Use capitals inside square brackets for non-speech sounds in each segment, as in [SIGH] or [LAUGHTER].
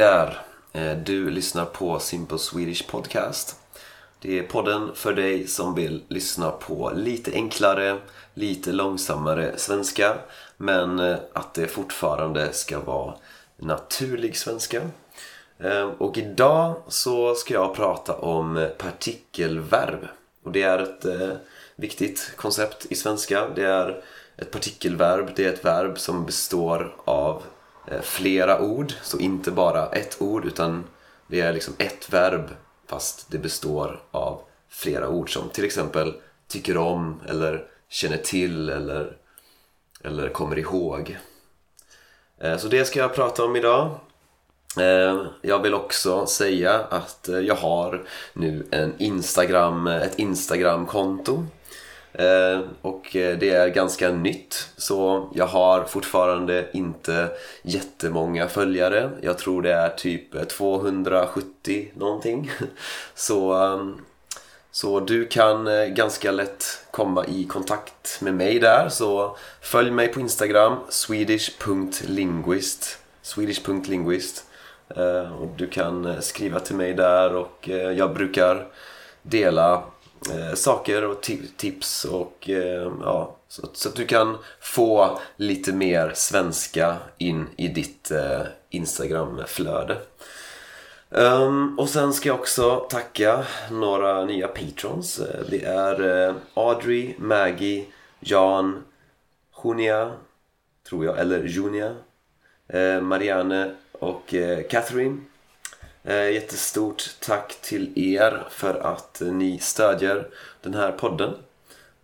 där! Eh, du lyssnar på Simple Swedish Podcast. Det är podden för dig som vill lyssna på lite enklare, lite långsammare svenska men eh, att det fortfarande ska vara naturlig svenska. Eh, och idag så ska jag prata om partikelverb. Och det är ett viktigt koncept i svenska. Det är ett partikelverb, det är ett verb som består av Eh, flera ord, så inte bara ett ord utan det är liksom ett verb fast det består av flera ord som till exempel tycker om eller känner till eller, eller kommer ihåg. Eh, så det ska jag prata om idag. Eh, jag vill också säga att jag har nu en Instagram, ett Instagram-konto Eh, och eh, det är ganska nytt så jag har fortfarande inte jättemånga följare. Jag tror det är typ eh, 270 någonting. [LAUGHS] Så, ehm, så du kan ganska lätt komma i kontakt med mig där. Så följ mig på Instagram, swedish.linguist. Swedish.linguist. Och du kan skriva till mig där och jag brukar dela eh, saker och tips och eh, ja, så, så, att du kan få lite mer svenska in i ditt eh, Instagram-flöde. Um, och sen ska jag också tacka några nya patrons. Eh, det är eh, Audrey, Maggie, Jan, Junia, tror jag, eller Junia, eh, Marianne och eh, Catherine. Eh, jättestort tack till er för att eh, ni stödjer den här podden.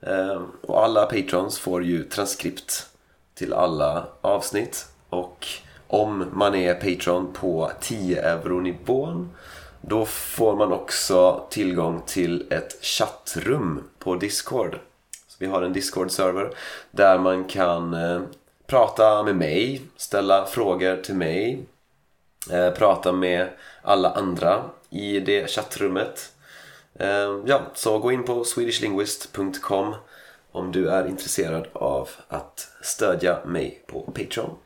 Eh, och alla patrons får ju transkript till alla avsnitt. Och om man är patron på 10 euro-nivån då får man också tillgång till ett chattrum på Discord. Så vi har en Discord-server där man kan eh, prata med mig, ställa frågor till mig, Eh, prata med alla andra i det chattrummet. Eh, ja, så gå in på swedishlinguist.com om du är intresserad av att stödja mig på Patreon.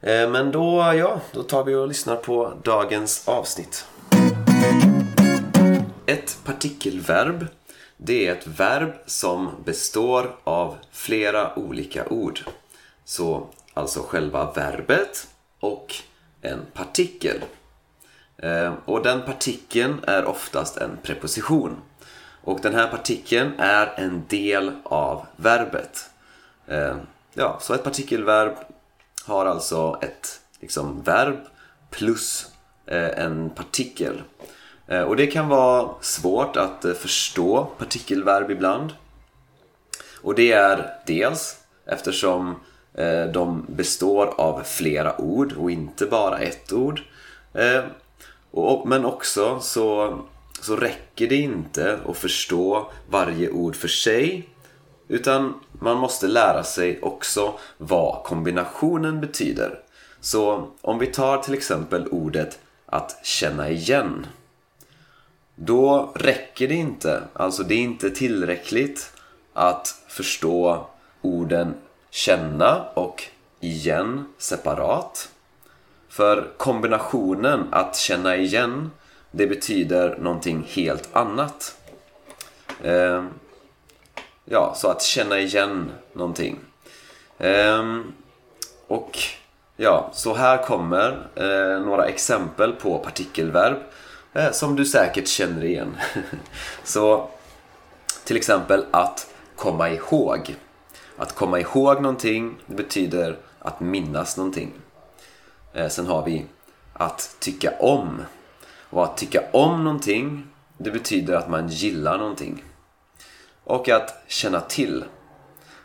Eh, men då, ja, då tar vi och lyssnar på dagens avsnitt. Ett partikelverb det är ett verb som består av flera olika ord. Så alltså själva verbet och en partikel. Eh, och den partikeln är oftast en preposition. Och den här partikeln är en del av verbet. Eh, ja, så ett partikelverb har alltså ett liksom, verb plus eh, en partikel. Och det kan vara svårt att förstå partikelverb ibland. Och det är dels eftersom Eh, de består av flera ord och inte bara ett ord. Eh, men också så, så räcker det inte att förstå varje ord för sig. Utan man måste lära sig också vad kombinationen betyder. Så om vi tar till exempel ordet att känna igen. Då räcker det inte, alltså det är inte tillräckligt att förstå orden känna och igen separat. För kombinationen att känna igen, det betyder någonting helt annat. Eh, ja, så att känna igen någonting. Eh, och ja, så här kommer eh, några exempel på partikelverb eh, som du säkert känner igen. [LAUGHS] så till exempel att komma ihåg. Att komma ihåg någonting betyder att minnas någonting. Eh, sen har vi att tycka om. Och att tycka om någonting, det betyder att man gillar någonting. Och att känna till.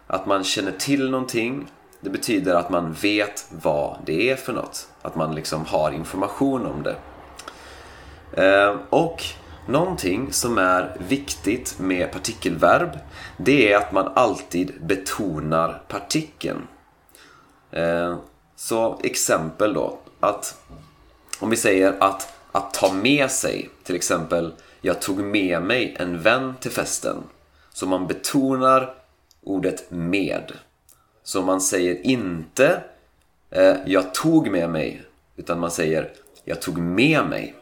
Att man känner till någonting, det betyder att man vet vad det är för något. Att man liksom har information om det. Eh, och någonting som är viktigt med partikelverb, det är att man alltid betonar partikeln. Eh, så exempel då, att om vi säger att, att ta med sig, till exempel jag tog med mig en vän till festen. Så man betonar ordet med. Så man säger inte eh, jag tog med mig, utan man säger jag tog med mig.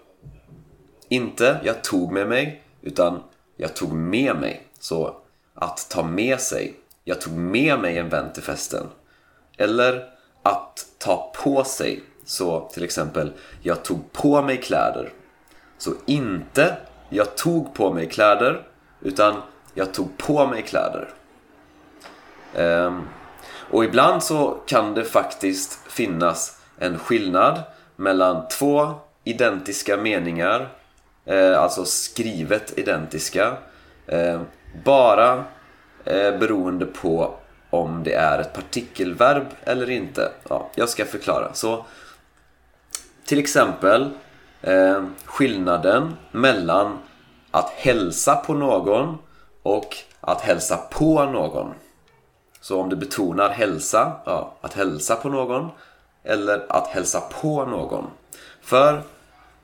Inte jag tog med mig, utan jag tog med mig. Så att ta med sig. Jag tog med mig en vän till festen. Eller att ta på sig. Så till exempel, jag tog på mig kläder. Så inte jag tog på mig kläder, utan jag tog på mig kläder. Um, och ibland så kan det faktiskt finnas en skillnad mellan två identiska meningar, Eh, alltså skrivet identiska, eh, bara eh, beroende på om det är ett partikelverb eller inte. Ja, jag ska förklara. Så till exempel eh, skillnaden mellan att hälsa på någon och att hälsa på någon. Så om du betonar hälsa, ja, att hälsa på någon eller att hälsa på någon. För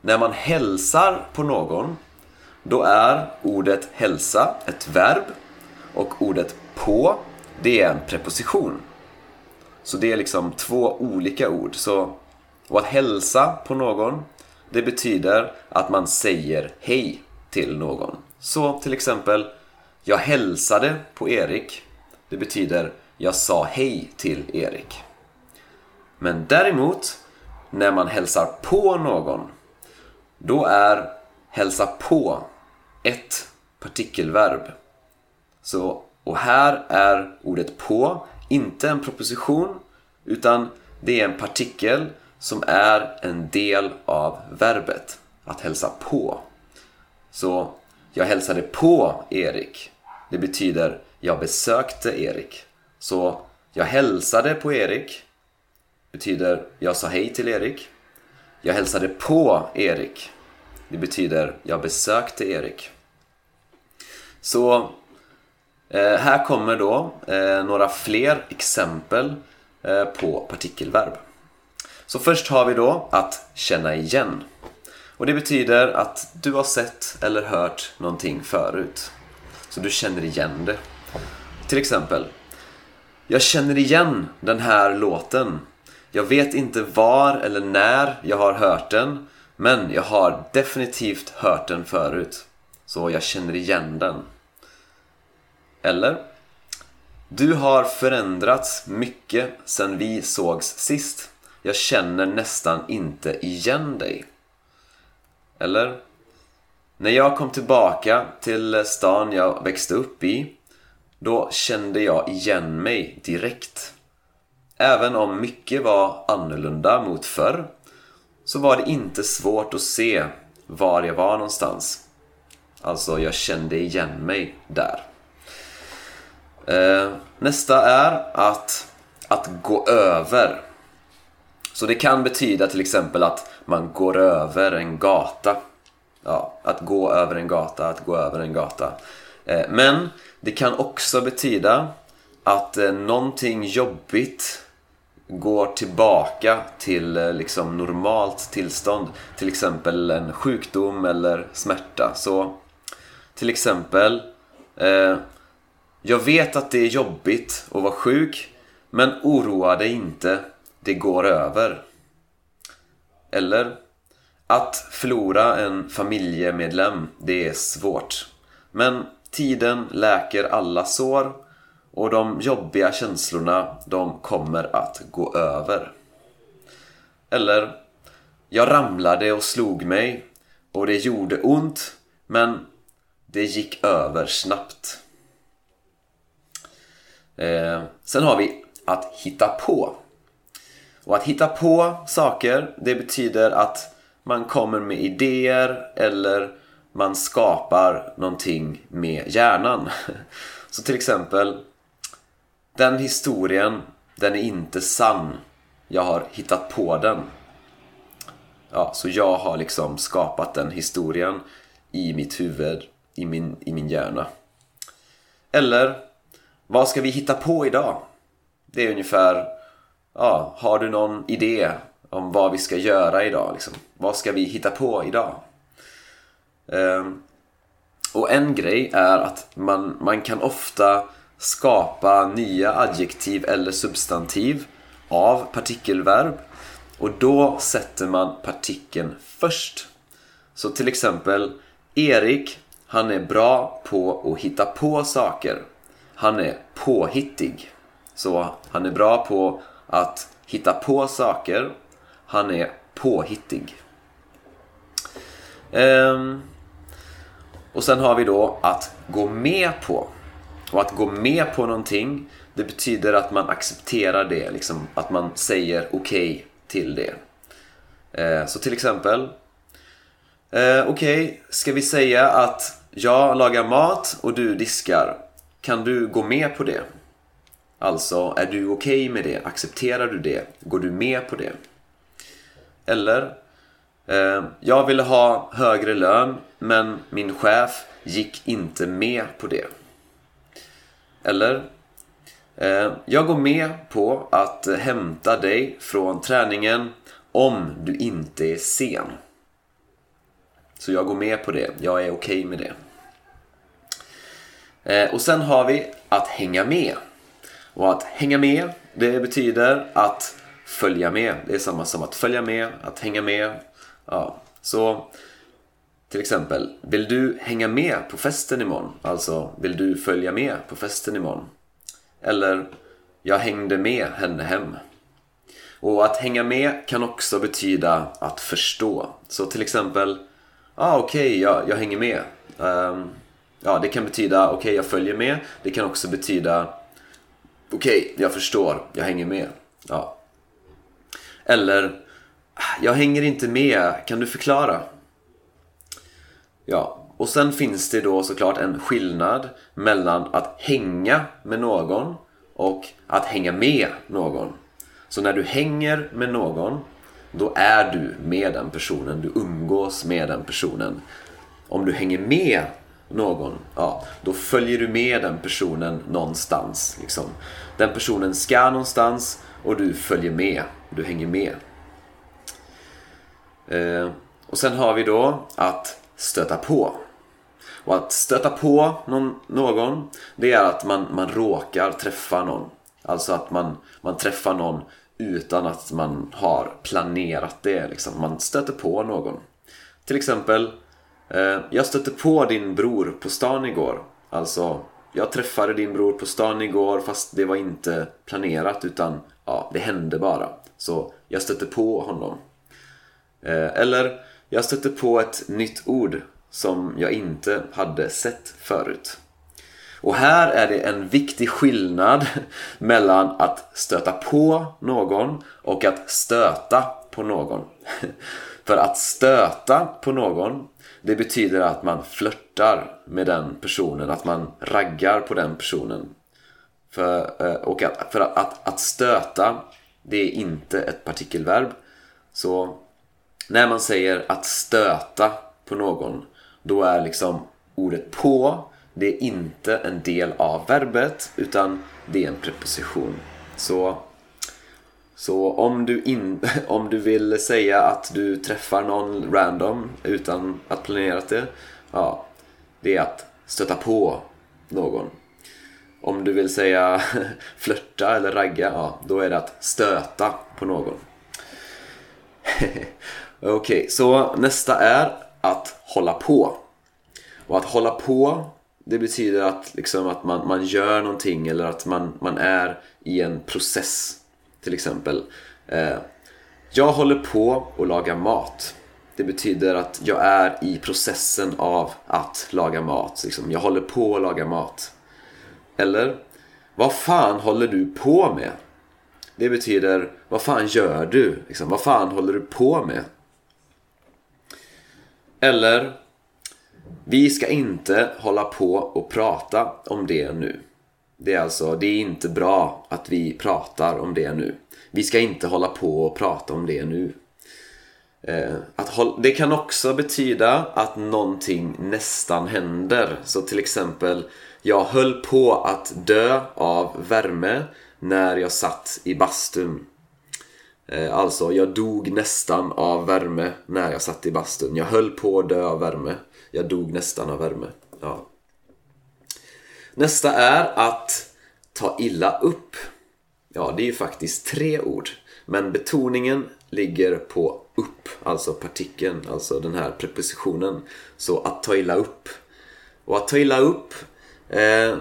när man hälsar på någon då är ordet hälsa ett verb och ordet på det är en preposition. Så det är liksom två olika ord. Så, och att hälsa på någon det betyder att man säger hej till någon. Så till exempel Jag hälsade på Erik. Det betyder jag sa hej till Erik. Men däremot, när man hälsar på någon, då är hälsa på ett partikelverb. Så, och här är ordet på inte en proposition, utan det är en partikel som är en del av verbet. Att hälsa på. Så, jag hälsade på Erik. Det betyder jag besökte Erik. Så jag hälsade på Erik betyder jag sa hej till Erik. Jag hälsade på Erik. Det betyder jag besökte Erik. Så eh, här kommer då eh, några fler exempel eh, på partikelverb. Så först har vi då att känna igen. Och det betyder att du har sett eller hört någonting förut. Så du känner igen det. Till exempel jag känner igen den här låten. Jag vet inte var eller när jag har hört den, men jag har definitivt hört den förut. Så jag känner igen den. Eller? Du har förändrats mycket sen vi sågs sist. Jag känner nästan inte igen dig. Eller? När jag kom tillbaka till stan jag växte upp i då kände jag igen mig direkt. Även om mycket var annorlunda mot förr så var det inte svårt att se var jag var någonstans. Alltså, jag kände igen mig där. Eh, nästa är att, att gå över. Så det kan betyda till exempel att man går över en gata. Ja, att gå över en gata, att gå över en gata. Eh, men det kan också betyda att eh, någonting jobbigt går tillbaka till eh, liksom normalt tillstånd. Till exempel en sjukdom eller smärta. Så till exempel eh, Jag vet att det är jobbigt att vara sjuk men oroa dig inte, det går över. Eller Att förlora en familjemedlem, det är svårt. Men Tiden läker alla sår och de jobbiga känslorna, de kommer att gå över. Eller, jag ramlade och slog mig och det gjorde ont, men det gick över snabbt. Eh, sen har vi att hitta på. Och att hitta på saker, det betyder att man kommer med idéer eller man skapar någonting med hjärnan. [LAUGHS] Så till exempel, den historien, den är inte sann. Jag har hittat på den. Ja, så jag har liksom skapat den historien i mitt huvud, i min, i min hjärna. Eller, vad ska vi hitta på idag? Det är ungefär, ja, har du någon idé om vad vi ska göra idag? Liksom? Vad ska vi hitta på idag? Ehm, och en grej är att man, man kan ofta skapa nya adjektiv eller substantiv av partikelverb. Och då sätter man partikeln först. Så till exempel Erik, han är bra på att hitta på saker. Han är påhittig. Så han är bra på att hitta på saker. Han är påhittig. Ehm. Och sen har vi då att gå med på. Och att gå med på någonting, det betyder att man accepterar det. Liksom, att man säger okej okay till det. Eh, så till exempel. Eh, okej, okay, ska vi säga att jag lagar mat och du diskar. Kan du gå med på det? Alltså, är du okej okay med det? Accepterar du det? Går du med på det? Eller, eh, jag ville ha högre lön men min chef gick inte med på det. Eller, eh, jag går med på att hämta dig från träningen om du inte är sen. Så jag går med på det. Jag är okej okay med det. Eh, och sen har vi att hänga med. Och att hänga med, det betyder att följa med. Det är samma som att följa med, att hänga med. Ja, så till exempel, vill du hänga med på festen imorgon? Alltså, vill du följa med på festen imorgon? Eller, jag hängde med henne hem. Och att hänga med kan också betyda att förstå. Så till exempel, ah, okej, okay, jag, jag hänger med. Um, ja, det kan betyda okej, okay, jag följer med. Det kan också betyda okej, okay, jag förstår, jag hänger med. Ja. Eller, ah, jag hänger inte med, kan du förklara? Ja, och sen finns det då såklart en skillnad mellan att hänga med någon och att hänga med någon. Så när du hänger med någon, då är du med den personen, du umgås med den personen. Om du hänger med någon, ja, då följer du med den personen någonstans. Liksom. Den personen ska någonstans och du följer med, du hänger med. Eh, och sen har vi då att stöta på. Och att stöta på någon, någon det är att man, man råkar träffa någon. Alltså att man, man träffar någon utan att man har planerat det. Liksom. Man stöter på någon. Till exempel, eh, jag stötte på din bror på stan igår. Alltså, jag träffade din bror på stan igår fast det var inte planerat utan ja, det hände bara. Så jag stötte på honom. Eh, eller, jag stötte på ett nytt ord som jag inte hade sett förut. Och här är det en viktig skillnad [LAUGHS] mellan att stöta på någon och att stöta på någon. [LAUGHS] För att stöta på någon, det betyder att man flörtar med den personen, att man raggar på den personen. För, eh, och att, för att, att, att stöta, det är inte ett partikelverb. Så när man säger att stöta på någon, då är liksom ordet på det är inte en del av verbet utan det är en preposition. Så, så om, du in, [LAUGHS] om du vill säga att du träffar någon random utan att planerat det, ja, det är att stöta på någon. Om du vill säga [LAUGHS] flörta eller ragga, ja, då är det att stöta på någon. [LAUGHS] Okej, okay, så nästa är att hålla på. Och att hålla på det betyder att, liksom, att man, man gör någonting eller att man, man är i en process. Till exempel. Eh, jag håller på att laga mat. Det betyder att jag är i processen av att laga mat. Liksom. Jag håller på att laga mat. Eller, vad fan håller du på med? Det betyder, vad fan gör du? Liksom, vad fan håller du på med? Eller, vi ska inte hålla på och prata om det nu. Det är alltså, det är inte bra att vi pratar om det nu. Vi ska inte hålla på och prata om det nu. Eh, att det kan också betyda att någonting nästan händer. Så till exempel, jag höll på att dö av värme när jag satt i bastun. Eh, alltså, jag dog nästan av värme när jag satt i bastun. Jag höll på att dö av värme. Jag dog nästan av värme. Ja. Nästa är att ta illa upp. ja, det är ju faktiskt tre ord. Men betoningen ligger på upp, alltså partikeln, alltså den här prepositionen. Så att ta illa upp. Och att ta illa upp, eh,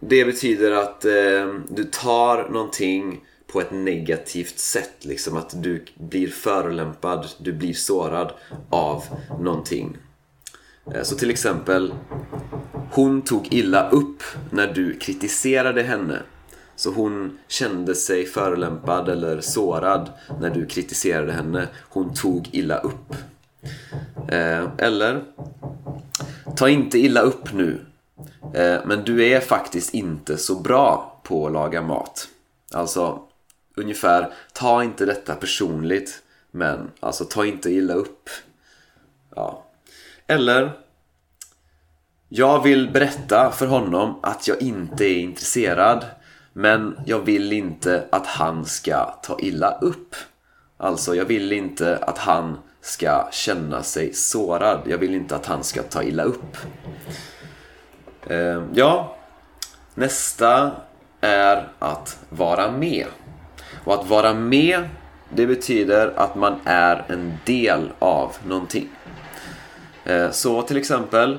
det betyder att eh, du tar någonting på ett negativt sätt. Liksom att du blir förolämpad, du blir sårad av någonting. Eh, så till exempel, hon tog illa upp när du kritiserade henne. Så hon kände sig förolämpad eller sårad när du kritiserade henne. Hon tog illa upp. Eh, eller, ta inte illa upp nu. Eh, men du är faktiskt inte så bra på att laga mat. Alltså, ungefär, ta inte detta personligt. Men, alltså ta inte illa upp. Ja. Eller, jag vill berätta för honom att jag inte är intresserad. Men jag vill inte att han ska ta illa upp. Alltså, jag vill inte att han ska känna sig sårad. Jag vill inte att han ska ta illa upp. Eh, ja, nästa är att vara med. Och att vara med, det betyder att man är en del av någonting. Eh, så till exempel,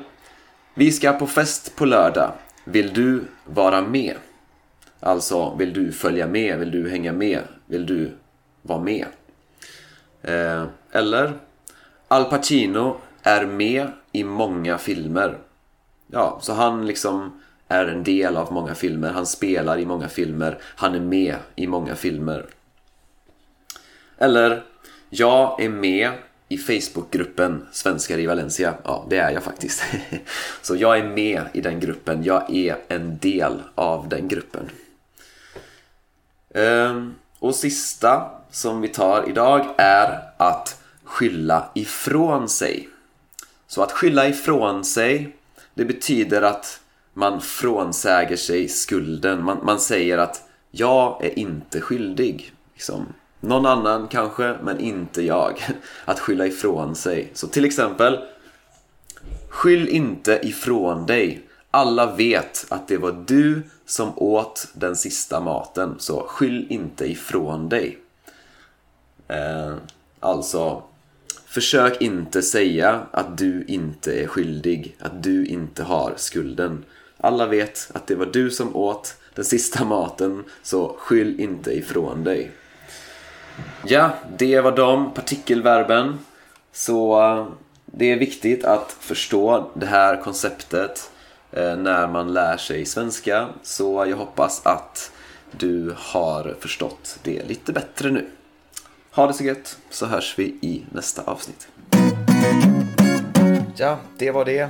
vi ska på fest på lördag. Vill du vara med? Alltså, vill du följa med? Vill du hänga med? Vill du vara med? Eh, eller, Al Pacino är med i många filmer. Ja, så han liksom är en del av många filmer. Han spelar i många filmer. Han är med i många filmer. Eller, jag är med i Facebookgruppen Svenskar i Valencia. Ja, det är jag faktiskt. [LAUGHS] Så jag är med i den gruppen. Jag är en del av den gruppen. Ehm, och sista som vi tar idag är att skylla ifrån sig. Så att skylla ifrån sig, det betyder att man frånsäger sig skulden. Man, man säger att jag är inte skyldig. Liksom. Någon annan kanske, men inte jag. [LAUGHS] Att skylla ifrån sig. Så till exempel, skyll inte ifrån dig. Alla vet att det var du som åt den sista maten, så skyll inte ifrån dig. Eh, alltså, försök inte säga att du inte är skyldig, att du inte har skulden. Alla vet att det var du som åt den sista maten, så skyll inte ifrån dig. Ja, det var de partikelverben. Så eh, det är viktigt att förstå det här konceptet eh, när man lär sig svenska. Så jag hoppas att du har förstått det lite bättre nu. Ha det så gött, så hörs vi i nästa avsnitt. Ja, det var det.